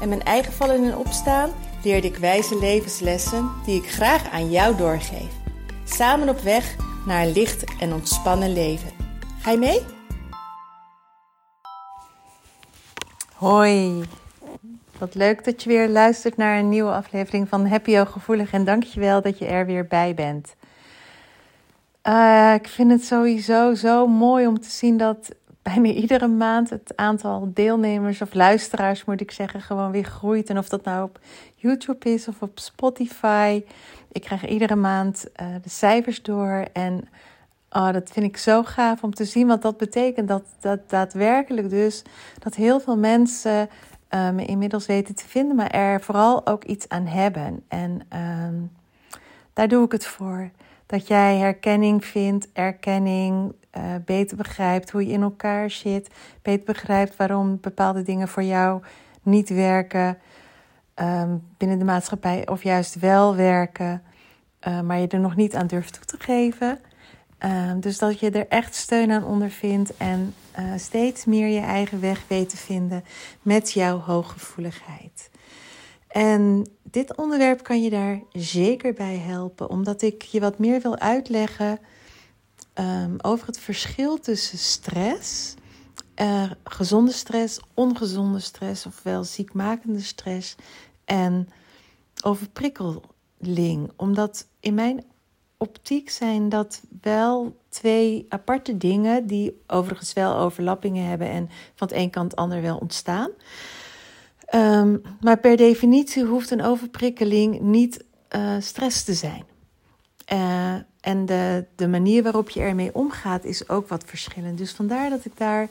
en mijn eigen vallen en opstaan leerde ik wijze levenslessen die ik graag aan jou doorgeef. Samen op weg naar een licht en ontspannen leven. Ga je mee? Hoi. Wat leuk dat je weer luistert naar een nieuwe aflevering van Happy Gevoelig en dankjewel dat je er weer bij bent. Uh, ik vind het sowieso zo mooi om te zien dat bijna iedere maand het aantal deelnemers of luisteraars, moet ik zeggen, gewoon weer groeit. En of dat nou op YouTube is of op Spotify. Ik krijg iedere maand uh, de cijfers door. En oh, dat vind ik zo gaaf om te zien wat dat betekent. Dat, dat daadwerkelijk dus dat heel veel mensen me inmiddels weten te vinden, maar er vooral ook iets aan hebben. En uh, daar doe ik het voor. Dat jij herkenning vindt, erkenning, uh, beter begrijpt hoe je in elkaar zit, beter begrijpt waarom bepaalde dingen voor jou niet werken um, binnen de maatschappij of juist wel werken, uh, maar je er nog niet aan durft toe te geven. Um, dus dat je er echt steun aan ondervindt en uh, steeds meer je eigen weg weet te vinden met jouw hooggevoeligheid. En dit onderwerp kan je daar zeker bij helpen, omdat ik je wat meer wil uitleggen um, over het verschil tussen stress, gezonde stress, ongezonde stress, ofwel ziekmakende stress, en overprikkeling. Omdat in mijn optiek zijn dat wel twee aparte dingen die overigens wel overlappingen hebben en van het een kant het ander wel ontstaan. Um, maar per definitie hoeft een overprikkeling niet uh, stress te zijn. Uh, en de, de manier waarop je ermee omgaat is ook wat verschillend. Dus vandaar dat ik daar.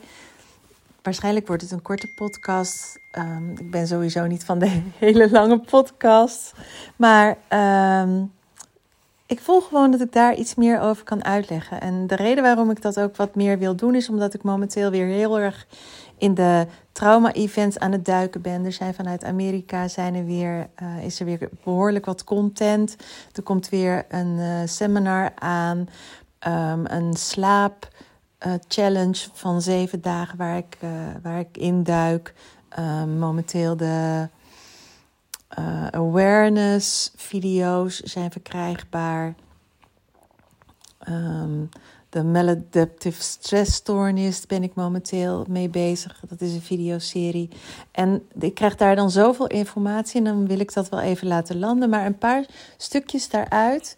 Waarschijnlijk wordt het een korte podcast. Um, ik ben sowieso niet van de hele lange podcast. Maar um, ik voel gewoon dat ik daar iets meer over kan uitleggen. En de reden waarom ik dat ook wat meer wil doen, is omdat ik momenteel weer heel erg in de trauma-events aan het duiken ben. Er zijn vanuit Amerika zijn er weer, uh, is er weer behoorlijk wat content. Er komt weer een uh, seminar aan, um, een slaap. Uh, challenge van zeven dagen waar ik, waar ik induik. Um, momenteel de awareness video's zijn verkrijgbaar. Um, de maladaptive stressstoornis ben ik momenteel mee bezig. Dat is een videoserie. En ik krijg daar dan zoveel informatie en dan wil ik dat wel even laten landen. Maar een paar stukjes daaruit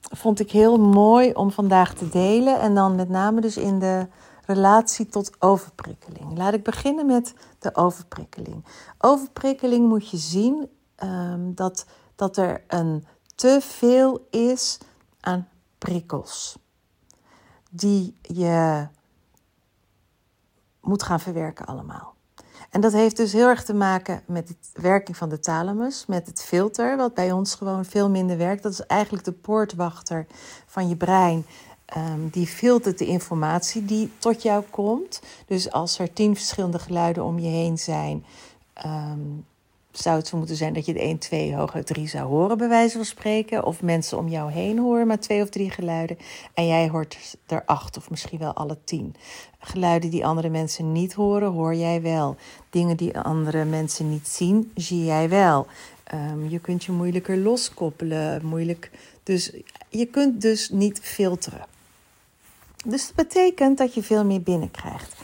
vond ik heel mooi om vandaag te delen. En dan met name dus in de relatie tot overprikkeling. Laat ik beginnen met de overprikkeling. Overprikkeling moet je zien um, dat, dat er een te veel is aan prikkels die je moet gaan verwerken allemaal. En dat heeft dus heel erg te maken met de werking van de thalamus, met het filter, wat bij ons gewoon veel minder werkt. Dat is eigenlijk de poortwachter van je brein. Um, die filtert de informatie die tot jou komt. Dus als er tien verschillende geluiden om je heen zijn, um, zou het zo moeten zijn dat je de 1, 2, hooguit 3 zou horen, bij wijze van spreken. Of mensen om jou heen horen maar twee of drie geluiden. En jij hoort er acht of misschien wel alle tien. Geluiden die andere mensen niet horen, hoor jij wel. Dingen die andere mensen niet zien, zie jij wel. Um, je kunt je moeilijker loskoppelen, moeilijk. Dus je kunt dus niet filteren. Dus dat betekent dat je veel meer binnenkrijgt.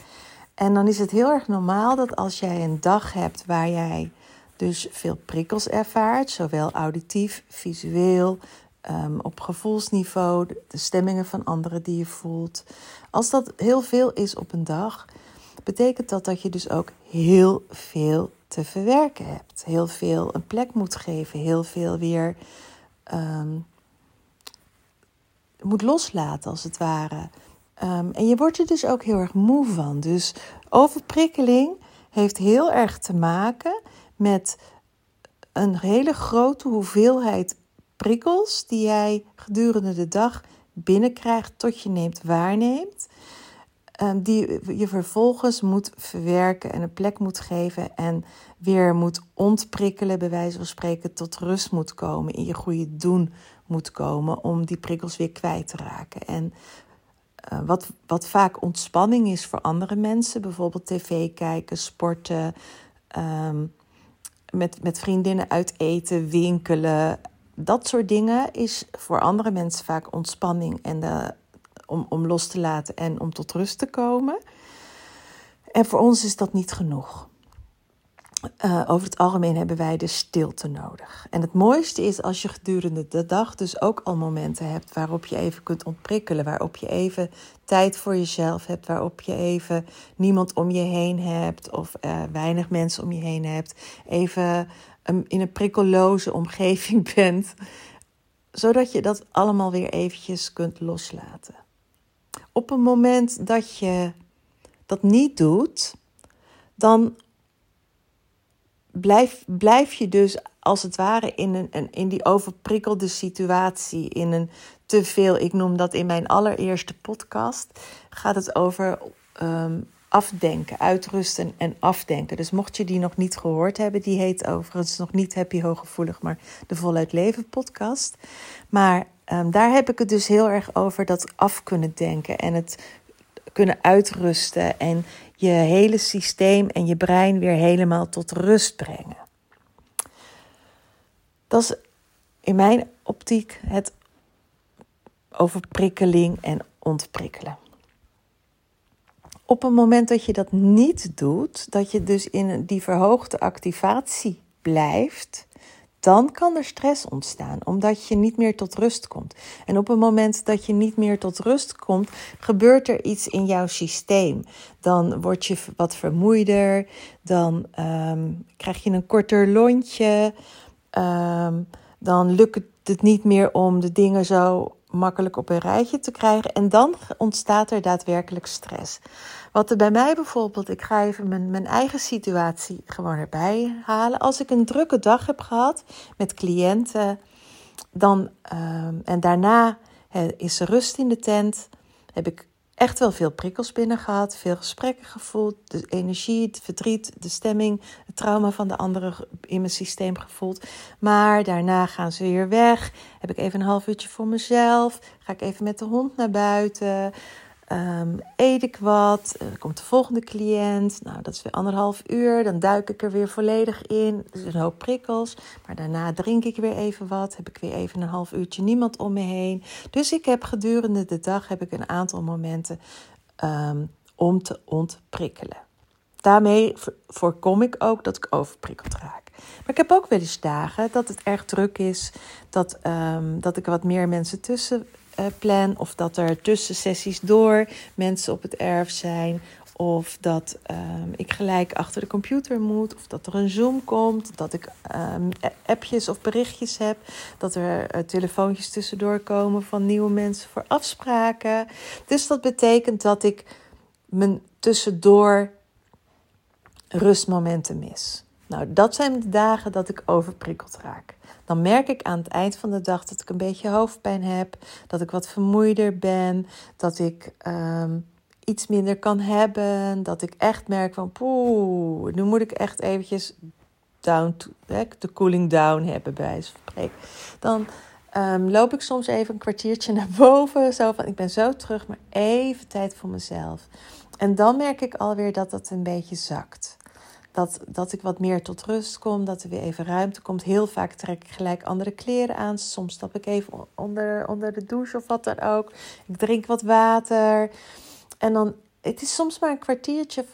En dan is het heel erg normaal dat als jij een dag hebt waar jij dus veel prikkels ervaart, zowel auditief, visueel, um, op gevoelsniveau, de stemmingen van anderen die je voelt. Als dat heel veel is op een dag, betekent dat dat je dus ook heel veel te verwerken hebt. Heel veel een plek moet geven, heel veel weer um, moet loslaten als het ware. Um, en je wordt er dus ook heel erg moe van. Dus overprikkeling heeft heel erg te maken met een hele grote hoeveelheid prikkels die jij gedurende de dag binnenkrijgt tot je neemt waarneemt. Ehm, die je vervolgens moet verwerken en een plek moet geven en weer moet ontprikkelen, bij wijze van spreken, tot rust moet komen, in je goede doen moet komen om die prikkels weer kwijt te raken. En uh, wat, wat vaak ontspanning is voor andere mensen, bijvoorbeeld tv kijken, sporten, um, met, met vriendinnen uit eten, winkelen, dat soort dingen is voor andere mensen vaak ontspanning en de, om, om los te laten en om tot rust te komen. En voor ons is dat niet genoeg. Uh, over het algemeen hebben wij de stilte nodig. En het mooiste is als je gedurende de dag dus ook al momenten hebt waarop je even kunt ontprikkelen, waarop je even tijd voor jezelf hebt, waarop je even niemand om je heen hebt of uh, weinig mensen om je heen hebt, even um, in een prikkelloze omgeving bent, zodat je dat allemaal weer eventjes kunt loslaten. Op een moment dat je dat niet doet, dan blijf, blijf je dus als het ware in, een, in die overprikkelde situatie, in een te veel. Ik noem dat in mijn allereerste podcast. Gaat het over um, afdenken, uitrusten en afdenken. Dus mocht je die nog niet gehoord hebben, die heet overigens nog niet Happy Hooggevoelig, maar de Voluit Leven podcast. Maar um, daar heb ik het dus heel erg over dat af kunnen denken en het kunnen uitrusten en je hele systeem en je brein weer helemaal tot rust brengen. Dat is in mijn optiek het overprikkeling en ontprikkelen. Op het moment dat je dat niet doet, dat je dus in die verhoogde activatie blijft, dan kan er stress ontstaan, omdat je niet meer tot rust komt. En op het moment dat je niet meer tot rust komt, gebeurt er iets in jouw systeem. Dan word je wat vermoeider, dan um, krijg je een korter lontje, um, dan lukt het niet meer om de dingen zo makkelijk op een rijtje te krijgen. En dan ontstaat er daadwerkelijk stress. Wat er bij mij bijvoorbeeld, ik ga even mijn, mijn eigen situatie gewoon erbij halen. Als ik een drukke dag heb gehad met cliënten, dan, uh, en daarna is er rust in de tent, heb ik echt wel veel prikkels binnen gehad, veel gesprekken gevoeld, de energie, het verdriet, de stemming, het trauma van de anderen in mijn systeem gevoeld. Maar daarna gaan ze weer weg. Heb ik even een half uurtje voor mezelf. Ga ik even met de hond naar buiten. Um, eet ik wat? Eh, komt de volgende cliënt. Nou, dat is weer anderhalf uur. Dan duik ik er weer volledig in. Is een hoop prikkels. Maar daarna drink ik weer even wat. Heb ik weer even een half uurtje niemand om me heen. Dus ik heb gedurende de dag heb ik een aantal momenten um, om te ontprikkelen. Daarmee voorkom ik ook dat ik overprikkeld raak. Maar ik heb ook wel eens dagen dat het erg druk is. Dat, um, dat ik wat meer mensen tussen plan. Of dat er tussen sessies door mensen op het erf zijn. Of dat um, ik gelijk achter de computer moet. Of dat er een Zoom komt. Dat ik um, appjes of berichtjes heb. Dat er uh, telefoontjes tussendoor komen van nieuwe mensen voor afspraken. Dus dat betekent dat ik mijn tussendoor rustmomenten mis. Nou, dat zijn de dagen dat ik overprikkeld raak. Dan merk ik aan het eind van de dag dat ik een beetje hoofdpijn heb, dat ik wat vermoeider ben, dat ik um, iets minder kan hebben, dat ik echt merk van poeh, nu moet ik echt eventjes down de cooling down hebben bij van spreken. Dan um, loop ik soms even een kwartiertje naar boven, zo van ik ben zo terug, maar even tijd voor mezelf. En dan merk ik alweer dat dat een beetje zakt dat, dat ik wat meer tot rust kom, dat er weer even ruimte komt. Heel vaak trek ik gelijk andere kleren aan. Soms stap ik even onder, onder de douche of wat dan ook. Ik drink wat water. En dan, het is soms maar een kwartiertje,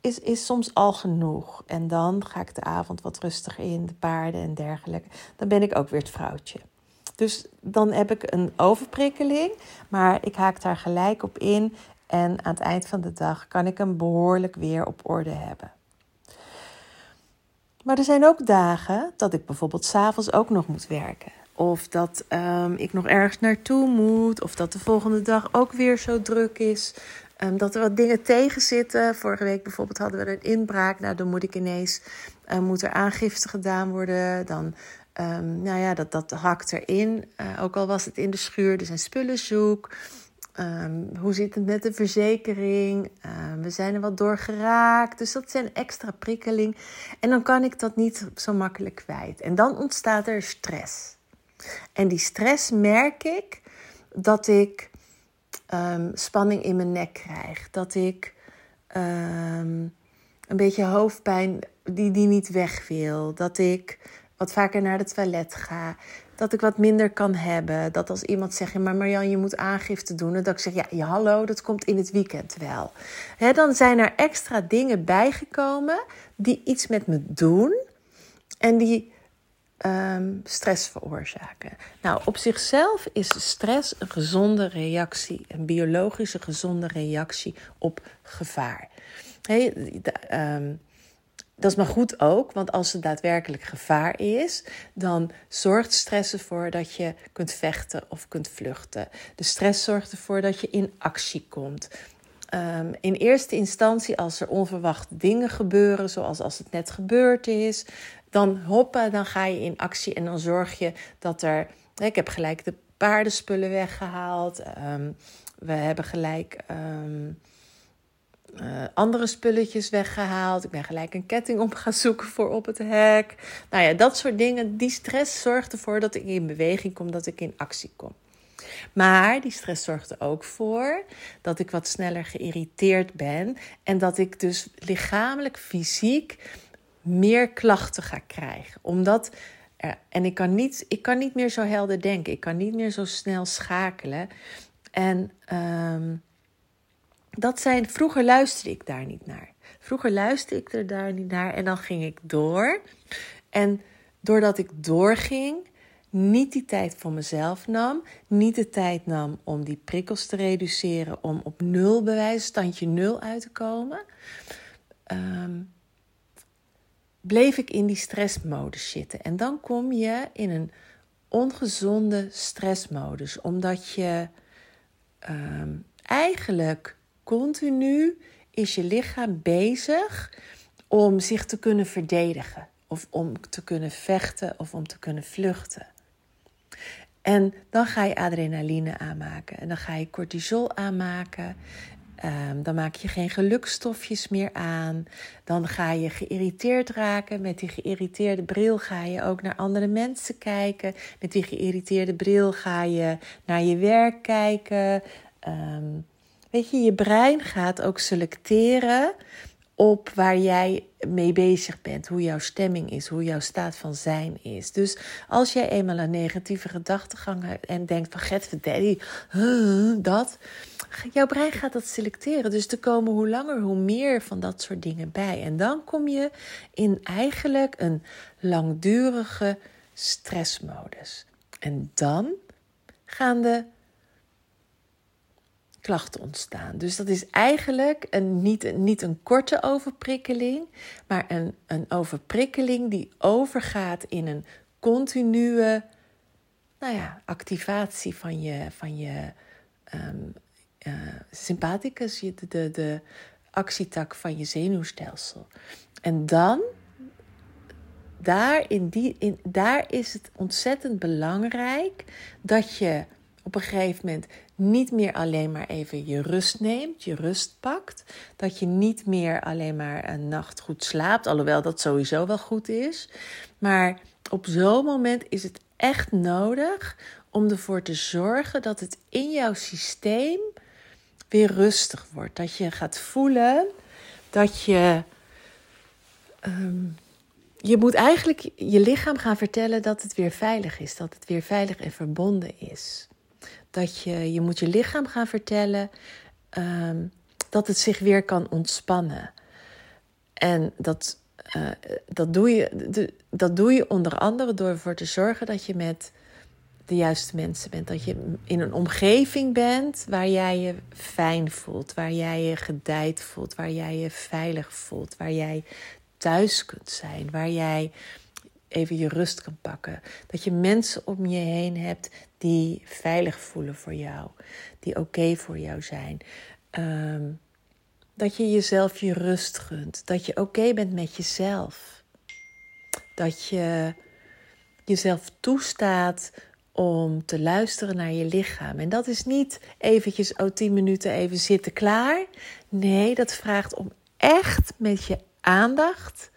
is, is soms al genoeg. En dan ga ik de avond wat rustiger in, de paarden en dergelijke. Dan ben ik ook weer het vrouwtje. Dus dan heb ik een overprikkeling, maar ik haak daar gelijk op in. En aan het eind van de dag kan ik hem behoorlijk weer op orde hebben. Maar er zijn ook dagen dat ik bijvoorbeeld s'avonds ook nog moet werken. Of dat um, ik nog ergens naartoe moet. Of dat de volgende dag ook weer zo druk is. Ehm, dat er wat dingen tegenzitten. Vorige week bijvoorbeeld hadden we een inbraak. Nou, dan moet ik ineens, uh, moet er aangifte gedaan worden. Dan, um, nou ja, dat, dat hakt erin. Uh, ook al was het in de schuur, er zijn spullen zoek. Um, hoe zit het met de verzekering? we zijn er wat door geraakt. Dus dat zijn extra prikkeling. En dan kan ik dat niet zo makkelijk kwijt. En dan ontstaat er stress. En die stress merk ik dat ik um, spanning in mijn nek krijg. Dat ik een beetje hoofdpijn die, die niet weg wil. Dat ik wat vaker naar het toilet ga. Dat ik wat minder kan hebben. Dat als iemand zegt, maar Marjan, je moet aangifte doen. Dat ik zeg, ja, ja hallo, dat komt in het weekend wel. Dan zijn er extra dingen bijgekomen die iets met me doen. En die um, stress veroorzaken. Nou, op zichzelf is stress een gezonde reactie, een biologische gezonde reactie op gevaar. Um, dat is maar goed ook, want als er daadwerkelijk gevaar is, dan zorgt stress ervoor dat je kunt vechten of kunt vluchten. De stress zorgt ervoor dat je in actie komt. Um, in eerste instantie, als er onverwachte dingen gebeuren, zoals als het net gebeurd is, dan hoppen, dan ga je in actie en dan zorg je dat er. Ik heb gelijk de paardenspullen weggehaald. Um, we hebben gelijk uh, andere spulletjes weggehaald. Ik ben gelijk een ketting op gaan zoeken voor op het hek. Nou ja, dat soort dingen. Die stress zorgt ervoor dat ik in beweging kom, dat ik in actie kom. Maar die stress zorgt er ook voor dat ik wat sneller geïrriteerd ben en dat ik dus lichamelijk, fysiek meer klachten ga krijgen. Omdat, en ik kan, niet, ik kan niet meer zo helder denken. Ik kan niet meer zo snel schakelen. En um, dat zijn, vroeger luisterde ik daar niet naar. Vroeger luisterde ik er daar niet naar en dan ging ik door. En doordat ik doorging, niet die tijd voor mezelf nam, niet de tijd nam om die prikkels te reduceren, om op nul bewijs, standje nul uit te komen, um, bleef ik in die stressmodus zitten. En dan kom je in een ongezonde stressmodus, omdat je um, eigenlijk continu is je lichaam bezig om zich te kunnen verdedigen, of om te kunnen vechten, of om te kunnen vluchten. En dan ga je adrenaline aanmaken en dan ga je cortisol aanmaken. Um, dan maak je geen gelukstofjes meer aan. Dan ga je geïrriteerd raken. Met die geïrriteerde bril ga je ook naar andere mensen kijken. Met die geïrriteerde bril ga je naar je werk kijken. Um, weet je, je brein gaat ook selecteren op waar jij mee bezig bent, hoe jouw stemming is, hoe jouw staat van zijn is. Dus als jij eenmaal een negatieve gedachtegang hebt en denkt van get daddy, dat, jouw brein gaat dat selecteren. Dus er komen hoe langer hoe meer van dat soort dingen bij. En dan kom je in eigenlijk een langdurige stressmodus. En dan gaan de klachten ontstaan. Dus dat is eigenlijk een, niet, niet een korte overprikkeling, maar een, een overprikkeling die overgaat in een continue nou ja, activatie van je, van je um, uh, sympathicus, de, de, de actietak van je zenuwstelsel. En dan, daar, in die, daar is het ontzettend belangrijk dat je op een gegeven moment niet meer alleen maar even je rust neemt, je rust pakt. Dat je niet meer alleen maar een nacht goed slaapt, alhoewel dat sowieso wel goed is. Maar op zo'n moment is het echt nodig om ervoor te zorgen dat het in jouw systeem weer rustig wordt. Dat je gaat voelen dat je. Ehm, je moet eigenlijk je lichaam gaan vertellen dat het weer veilig is, dat het weer veilig en verbonden is. Dat je, je moet je lichaam gaan vertellen ehm, dat het zich weer kan ontspannen. En dat, uh, dat, doe je, dat doe je onder andere door ervoor te zorgen dat je met de juiste mensen bent. Dat je in een omgeving bent waar jij je fijn voelt, waar jij je gedijd voelt, waar jij je veilig voelt, waar jij thuis kunt zijn, waar jij even je rust kan pakken. Dat je mensen om je heen hebt die veilig voelen voor jou, die oké voor jou zijn. ehm, dat je jezelf je rust gunt. Dat je oké bent met jezelf. Dat je jezelf toestaat om te luisteren naar je lichaam. En dat is niet eventjes, oh tien minuten even zitten klaar. Nee, dat vraagt om echt met je aandacht,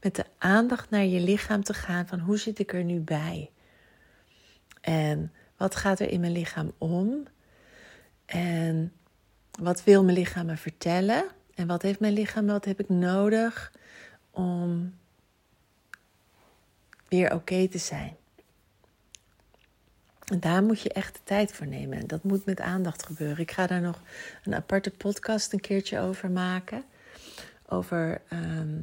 met de aandacht naar je lichaam te gaan van hoe zit ik er nu bij? En wat gaat er in mijn lichaam om? En wat wil mijn lichaam me vertellen? En wat heeft mijn lichaam, wat heb ik nodig om weer oké te zijn? En daar moet je echt de tijd voor nemen. Dat moet met aandacht gebeuren. Ik ga daar nog een aparte podcast een keertje over maken. Over ehm,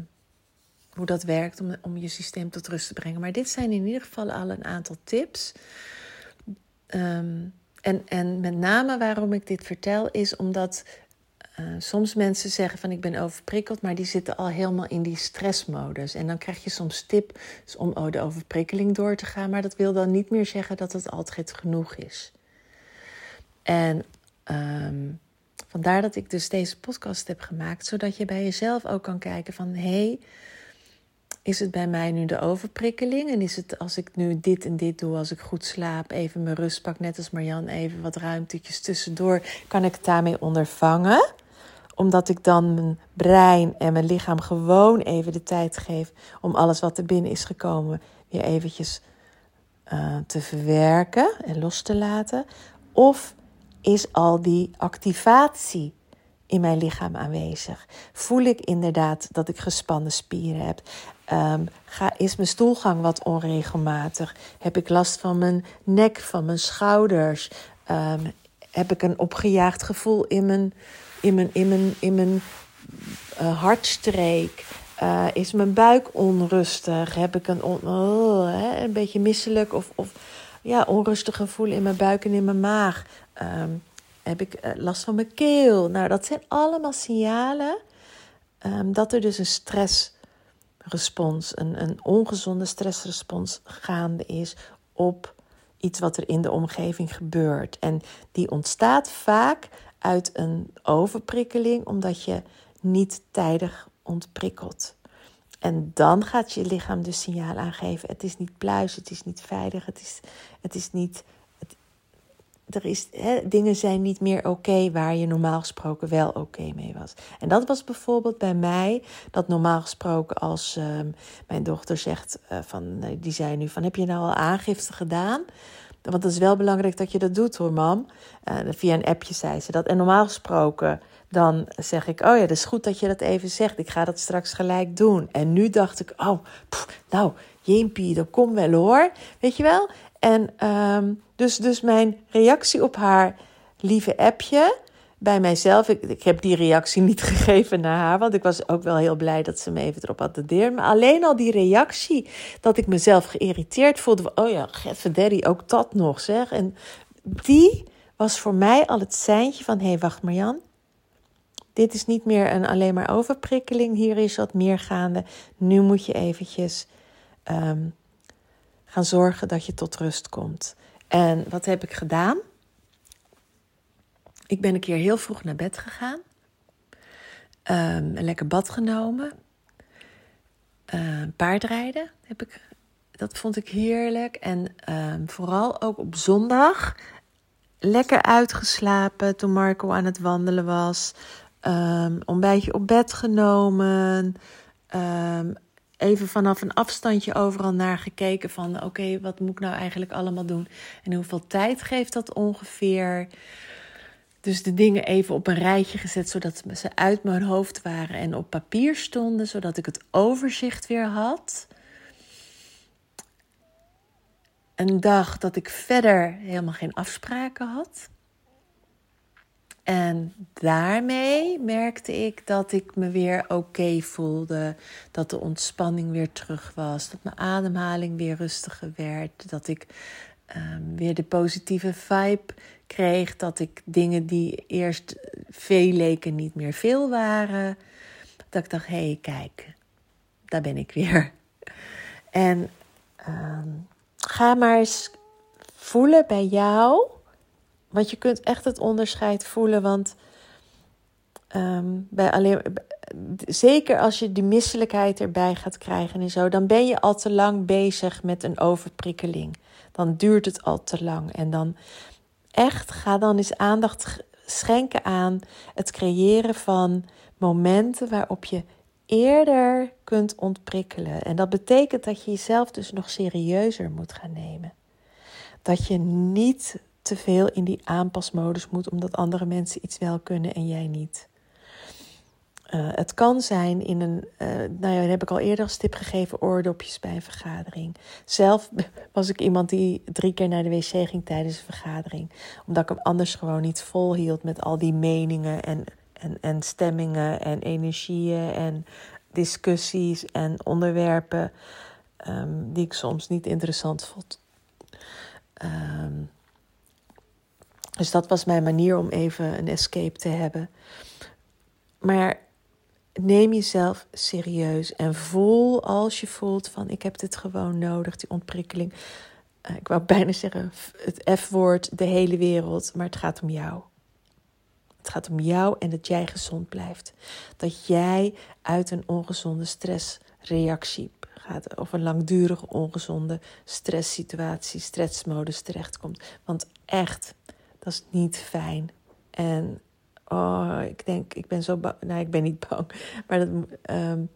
hoe dat werkt om, om je systeem tot rust te brengen. Maar dit zijn in ieder geval al een aantal tips. Ehm, en, en met name waarom ik dit vertel is omdat uh, soms mensen zeggen van ik ben overprikkeld, maar die zitten al helemaal in die stressmodus. En dan krijg je soms tips om oh, de overprikkeling door te gaan, maar dat wil dan niet meer zeggen dat het altijd genoeg is. En um, vandaar dat ik dus deze podcast heb gemaakt, zodat je bij jezelf ook kan kijken van hé, hey, is het bij mij nu de overprikkeling? En is het als ik nu dit en dit doe, als ik goed slaap, even mijn rust pak, net als Marjan, even wat ruimtetjes tussendoor, kan ik het daarmee ondervangen? Omdat ik dan mijn brein en mijn lichaam gewoon even de tijd geef om alles wat er binnen is gekomen weer eventjes uh, te verwerken en los te laten. Of is al die activatie in mijn lichaam aanwezig? Voel ik inderdaad dat ik gespannen spieren heb? Um, ga, is mijn stoelgang wat onregelmatig? Heb ik last van mijn nek, van mijn schouders? Um, heb ik een opgejaagd gevoel in mijn, in mijn, in mijn, in mijn uh, hartstreek? Uh, is mijn buik onrustig? Heb ik een, oh, hè, een beetje misselijk of, of ja, onrustig gevoel in mijn buik en in mijn maag? Um, heb ik uh, last van mijn keel? Nou, dat zijn allemaal signalen dat er dus een stress respons, een, een ongezonde stressrespons gaande is op iets wat er in de omgeving gebeurt. En die ontstaat vaak uit een overprikkeling, omdat je niet tijdig ontprikkelt. En dan gaat je lichaam dus signaal aangeven: het is niet pluis, het is niet veilig, het is, het is niet er is, hè, dingen zijn niet meer oké waar je normaal gesproken wel oké mee was. En dat was bijvoorbeeld bij mij, dat normaal gesproken als ehm, mijn dochter zegt, uh, van, die zei nu van, heb je nou al aangifte gedaan? Want het is wel belangrijk dat je dat doet hoor, mam. Uh, via een appje zei ze dat. En normaal gesproken dan zeg ik, oh ja, dat is goed dat je dat even zegt. Ik ga dat straks gelijk doen. En nu dacht ik, oh, nou, Jimpie, dat komt wel hoor. Weet je wel? En um, dus, dus mijn reactie op haar lieve appje bij mijzelf. Ik, heb die reactie niet gegeven naar haar, want ik was ook wel heel blij dat ze me even erop attendeerde. Maar alleen al die reactie, dat ik mezelf geïrriteerd voelde. oh ja, Daddy, ook dat nog zeg. En die was voor mij al het seintje van: hé, hey, wacht Marjan. Dit is niet meer een alleen maar overprikkeling. Hier is wat meer gaande. Nu moet je eventjes um, gaan zorgen dat je tot rust komt. En wat heb ik gedaan? Ik ben een keer heel vroeg naar bed gegaan. Um, een lekker bad genomen. Uh, paardrijden heb ik, dat vond ik heerlijk. En um, vooral ook op zondag lekker uitgeslapen toen Marco aan het wandelen was. Um, ontbijtje op bed genomen. Even vanaf een afstandje overal naar gekeken van oké, wat moet ik nou eigenlijk allemaal doen en hoeveel tijd geeft dat ongeveer. Dus de dingen even op een rijtje gezet zodat ze uit mijn hoofd waren en op papier stonden, zodat ik het overzicht weer had. Een dag dat ik verder helemaal geen afspraken had. En daarmee merkte ik dat ik me weer oké voelde. Dat de ontspanning weer terug was. Dat mijn ademhaling weer rustiger werd. Dat ik um, weer de positieve vibe kreeg. Dat ik dingen die eerst veel leken niet meer veel waren. Dat ik dacht, hé, hey, kijk, daar ben ik weer. En um, ga maar eens voelen bij jou want je kunt echt het onderscheid voelen. Want ehm, bij alleen, zeker als je die misselijkheid erbij gaat krijgen en zo, dan ben je al te lang bezig met een overprikkeling. Dan duurt het al te lang. En dan echt ga dan eens aandacht schenken aan het creëren van momenten waarop je eerder kunt ontprikkelen. En dat betekent dat je jezelf dus nog serieuzer moet gaan nemen. Dat je niet te veel in die aanpasmodus moet omdat andere mensen iets wel kunnen en jij niet. Uh, het kan zijn in een, uh, nou ja, heb ik al eerder als tip gegeven, oordopjes bij een vergadering. Zelf was ik iemand die drie keer naar de wc ging tijdens een vergadering. Omdat ik hem anders gewoon niet volhield met al die meningen en, en, en stemmingen en energieën en discussies en onderwerpen um, die ik soms niet interessant vond. Um, dus dat was mijn manier om even een escape te hebben. Maar neem jezelf serieus en voel als je voelt van ik heb dit gewoon nodig, die ontprikkeling. Uh, ik wou bijna zeggen het F-woord, de hele wereld, maar het gaat om jou. Het gaat om jou en dat jij gezond blijft. Dat jij uit een ongezonde stressreactie gaat, of een langdurige ongezonde stresssituatie, stressmodus terechtkomt. Want echt, dat niet fijn. En oh, ik denk, ik ben zo bang. Nee, ik ben niet bang. Maar dat, um,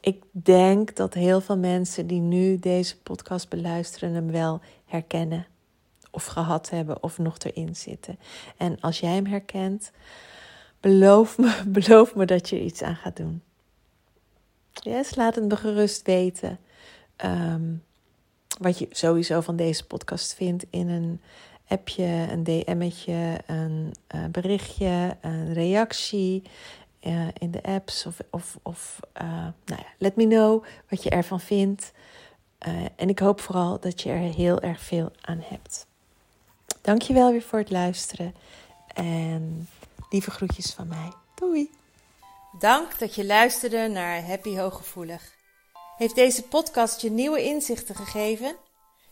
ik denk dat heel veel mensen die nu deze podcast beluisteren hem wel herkennen. Of gehad hebben of nog erin zitten. En als jij hem herkent, beloof me, beloof me dat je iets aan gaat doen. Yes, laat het me gerust weten. Um, wat je sowieso van deze podcast vindt in een appje, een DM'tje, een uh, berichtje, een reactie uh, in de apps. Of, of, of uh, nou ja, let me know wat je ervan vindt. en ik hoop vooral dat je er heel erg veel aan hebt. Dankjewel weer voor het luisteren. En lieve groetjes van mij. Doei! Dank dat je luisterde naar Happy Hooggevoelig. Heeft deze podcast je nieuwe inzichten gegeven?